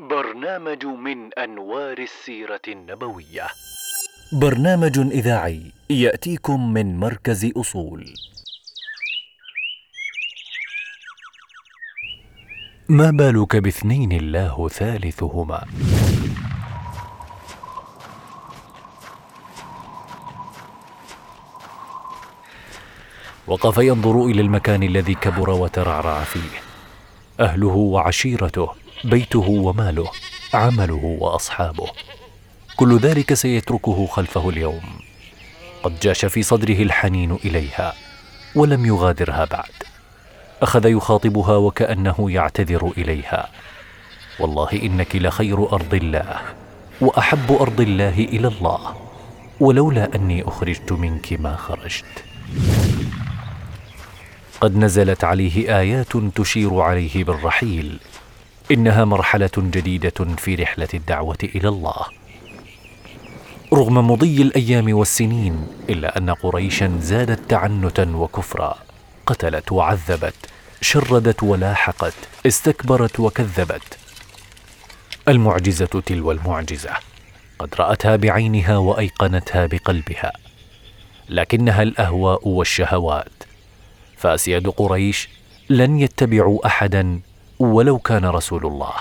برنامج من أنوار السيرة النبوية. برنامج إذاعي يأتيكم من مركز أصول. ما بالك باثنين الله ثالثهما؟ وقف ينظر إلى المكان الذي كبر وترعرع فيه. أهله وعشيرته بيته وماله عمله وأصحابه. كل ذلك سيتركه خلفه اليوم. قد جاش في صدره الحنين إليها ولم يغادرها بعد. أخذ يخاطبها وكأنه يعتذر إليها. والله إنك لخير أرض الله وأحب أرض الله إلى الله ولولا أني أخرجت منك ما خرجت. قد نزلت عليه آيات تشير عليه بالرحيل إنها مرحلة جديدة في رحلة الدعوة إلى الله. رغم مضي الأيام والسنين إلا أن قريشا زادت تعنتا وكفرا قتلت وعذبت شردت ولاحقت استكبرت وكذبت. المعجزة تلو المعجزة. قد رأتها بعينها وأيقنتها بقلبها. لكنها الأهواء والشهوات. فأسياد قريش لن يتبعوا احدا ولو كان رسول الله.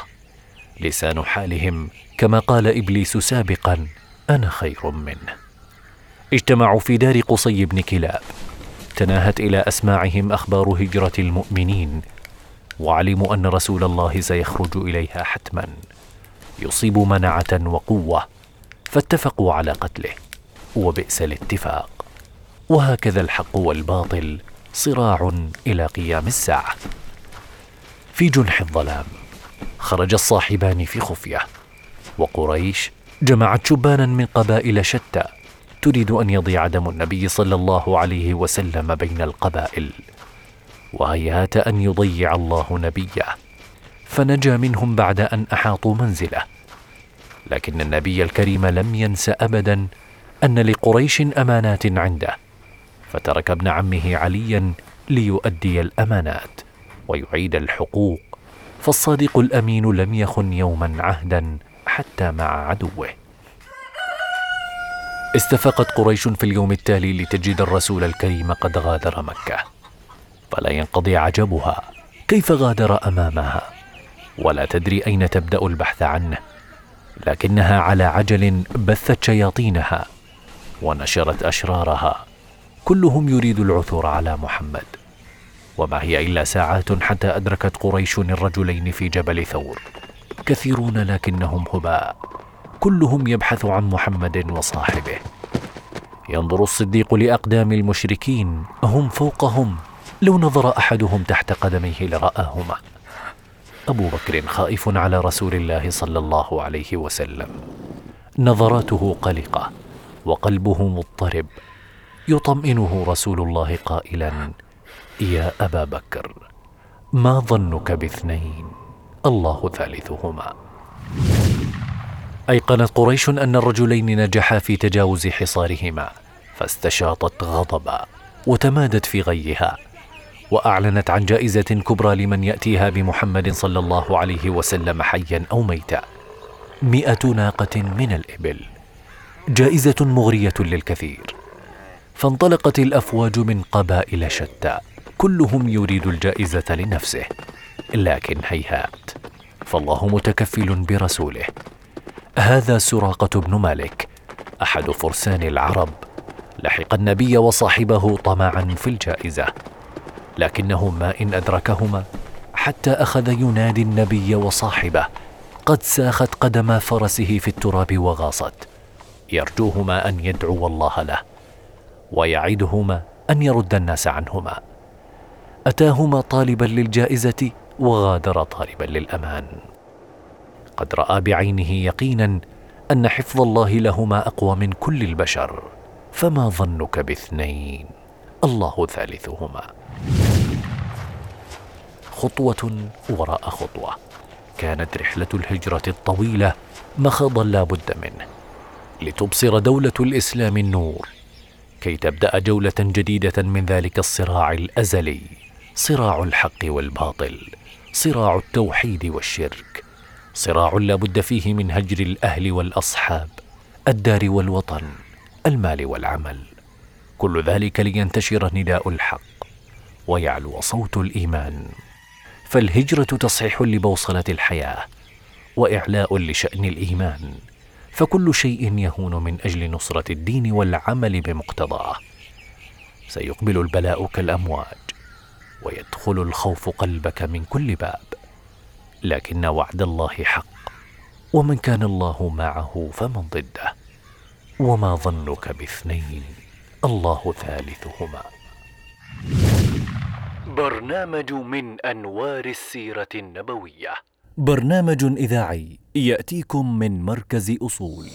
لسان حالهم كما قال إبليس سابقا أنا خير منه. اجتمعوا في دار قصي بن كلاب. تناهت إلى أسماعهم أخبار هجرة المؤمنين. وعلموا أن رسول الله سيخرج إليها حتما. يصيب منعة وقوة فاتفقوا على قتله. وبئس الاتفاق. وهكذا الحق والباطل صراع إلى قيام الساعة. في جنح الظلام. خرج الصاحبان في خفية. وقريش جمعت شبانا من قبائل شتى تريد أن يضيع دم النبي صلى الله عليه وسلم بين القبائل. وهيهات أن يضيع الله نبيه. فنجا منهم بعد أن أحاطوا منزله. لكن النبي الكريم لم ينس ابدا أن لقريش أمانات عنده. فترك ابن عمه عليا ليؤدي الأمانات. ويعيد الحقوق. فالصادق الأمين لم يخن يوما عهدا حتى مع عدوه. استفاقت قريش في اليوم التالي لتجد الرسول الكريم قد غادر مكة. فلا ينقضي عجبها كيف غادر أمامها. ولا تدري أين تبدأ البحث عنه. لكنها على عجل بثت شياطينها ونشرت أشرارها. كلهم يريد العثور على محمد. وما هي إلا ساعات حتى أدركت قريش الرجلين في جبل ثور. كثيرون لكنهم هباء. كلهم يبحث عن محمد وصاحبه. ينظر الصديق لأقدام المشركين. هم فوقهم. لو نظر أحدهم تحت قدميه لرآهما. أبو بكر خائف على رسول الله صلى الله عليه وسلم. نظراته قلقة وقلبه مضطرب. يطمئنه رسول الله قائلا يا أبا بكر ما ظنك باثنين؟ الله ثالثهما. أيقنت قريش أن الرجلين نجحا في تجاوز حصارهما فاستشاطت غضبا وتمادت في غيها وأعلنت عن جائزة كبرى لمن يأتيها بمحمد صلى الله عليه وسلم حيا أو ميتا. مئة ناقة من الإبل. جائزة مغرية للكثير. فانطلقت الأفواج من قبائل شتى. كلهم يريد الجائزة لنفسه لكن هيهات فالله متكفل برسوله. هذا سراقة بن مالك أحد فرسان العرب لحق النبي وصاحبه طمعا في الجائزة. لكنه ما إن أدركهما حتى أخذ ينادي النبي وصاحبه قد ساخت قدما فرسه في التراب وغاصت. يرجوهما أن يدعو الله له ويعدهما أن يرد الناس عنهما. أتاهما طالبا للجائزة وغادر طالبا للأمان. قد رأى بعينه يقينا أن حفظ الله لهما أقوى من كل البشر فما ظنك باثنين؟ الله ثالثهما. خطوة وراء خطوة. كانت رحلة الهجرة الطويلة مخاضا لا بد منه. لتبصر دولة الإسلام النور كي تبدأ جولة جديدة من ذلك الصراع الأزلي. صراع الحق والباطل صراع التوحيد والشرك. صراع لا بد فيه من هجر الأهل والأصحاب الدار والوطن المال والعمل. كل ذلك لينتشر نداء الحق ويعلو صوت الإيمان. فالهجرة تصحيح لبوصلة الحياة وإعلاء لشأن الإيمان. فكل شيء يهون من أجل نصرة الدين والعمل بمقتضاه. سيقبل البلاء كالأمواج ويدخل الخوف قلبك من كل باب. لكن وعد الله حق ومن كان الله معه فمن ضده. وما ظنك باثنين الله ثالثهما. برنامج من أنوار السيرة النبوية. برنامج إذاعي يأتيكم من مركز أصول.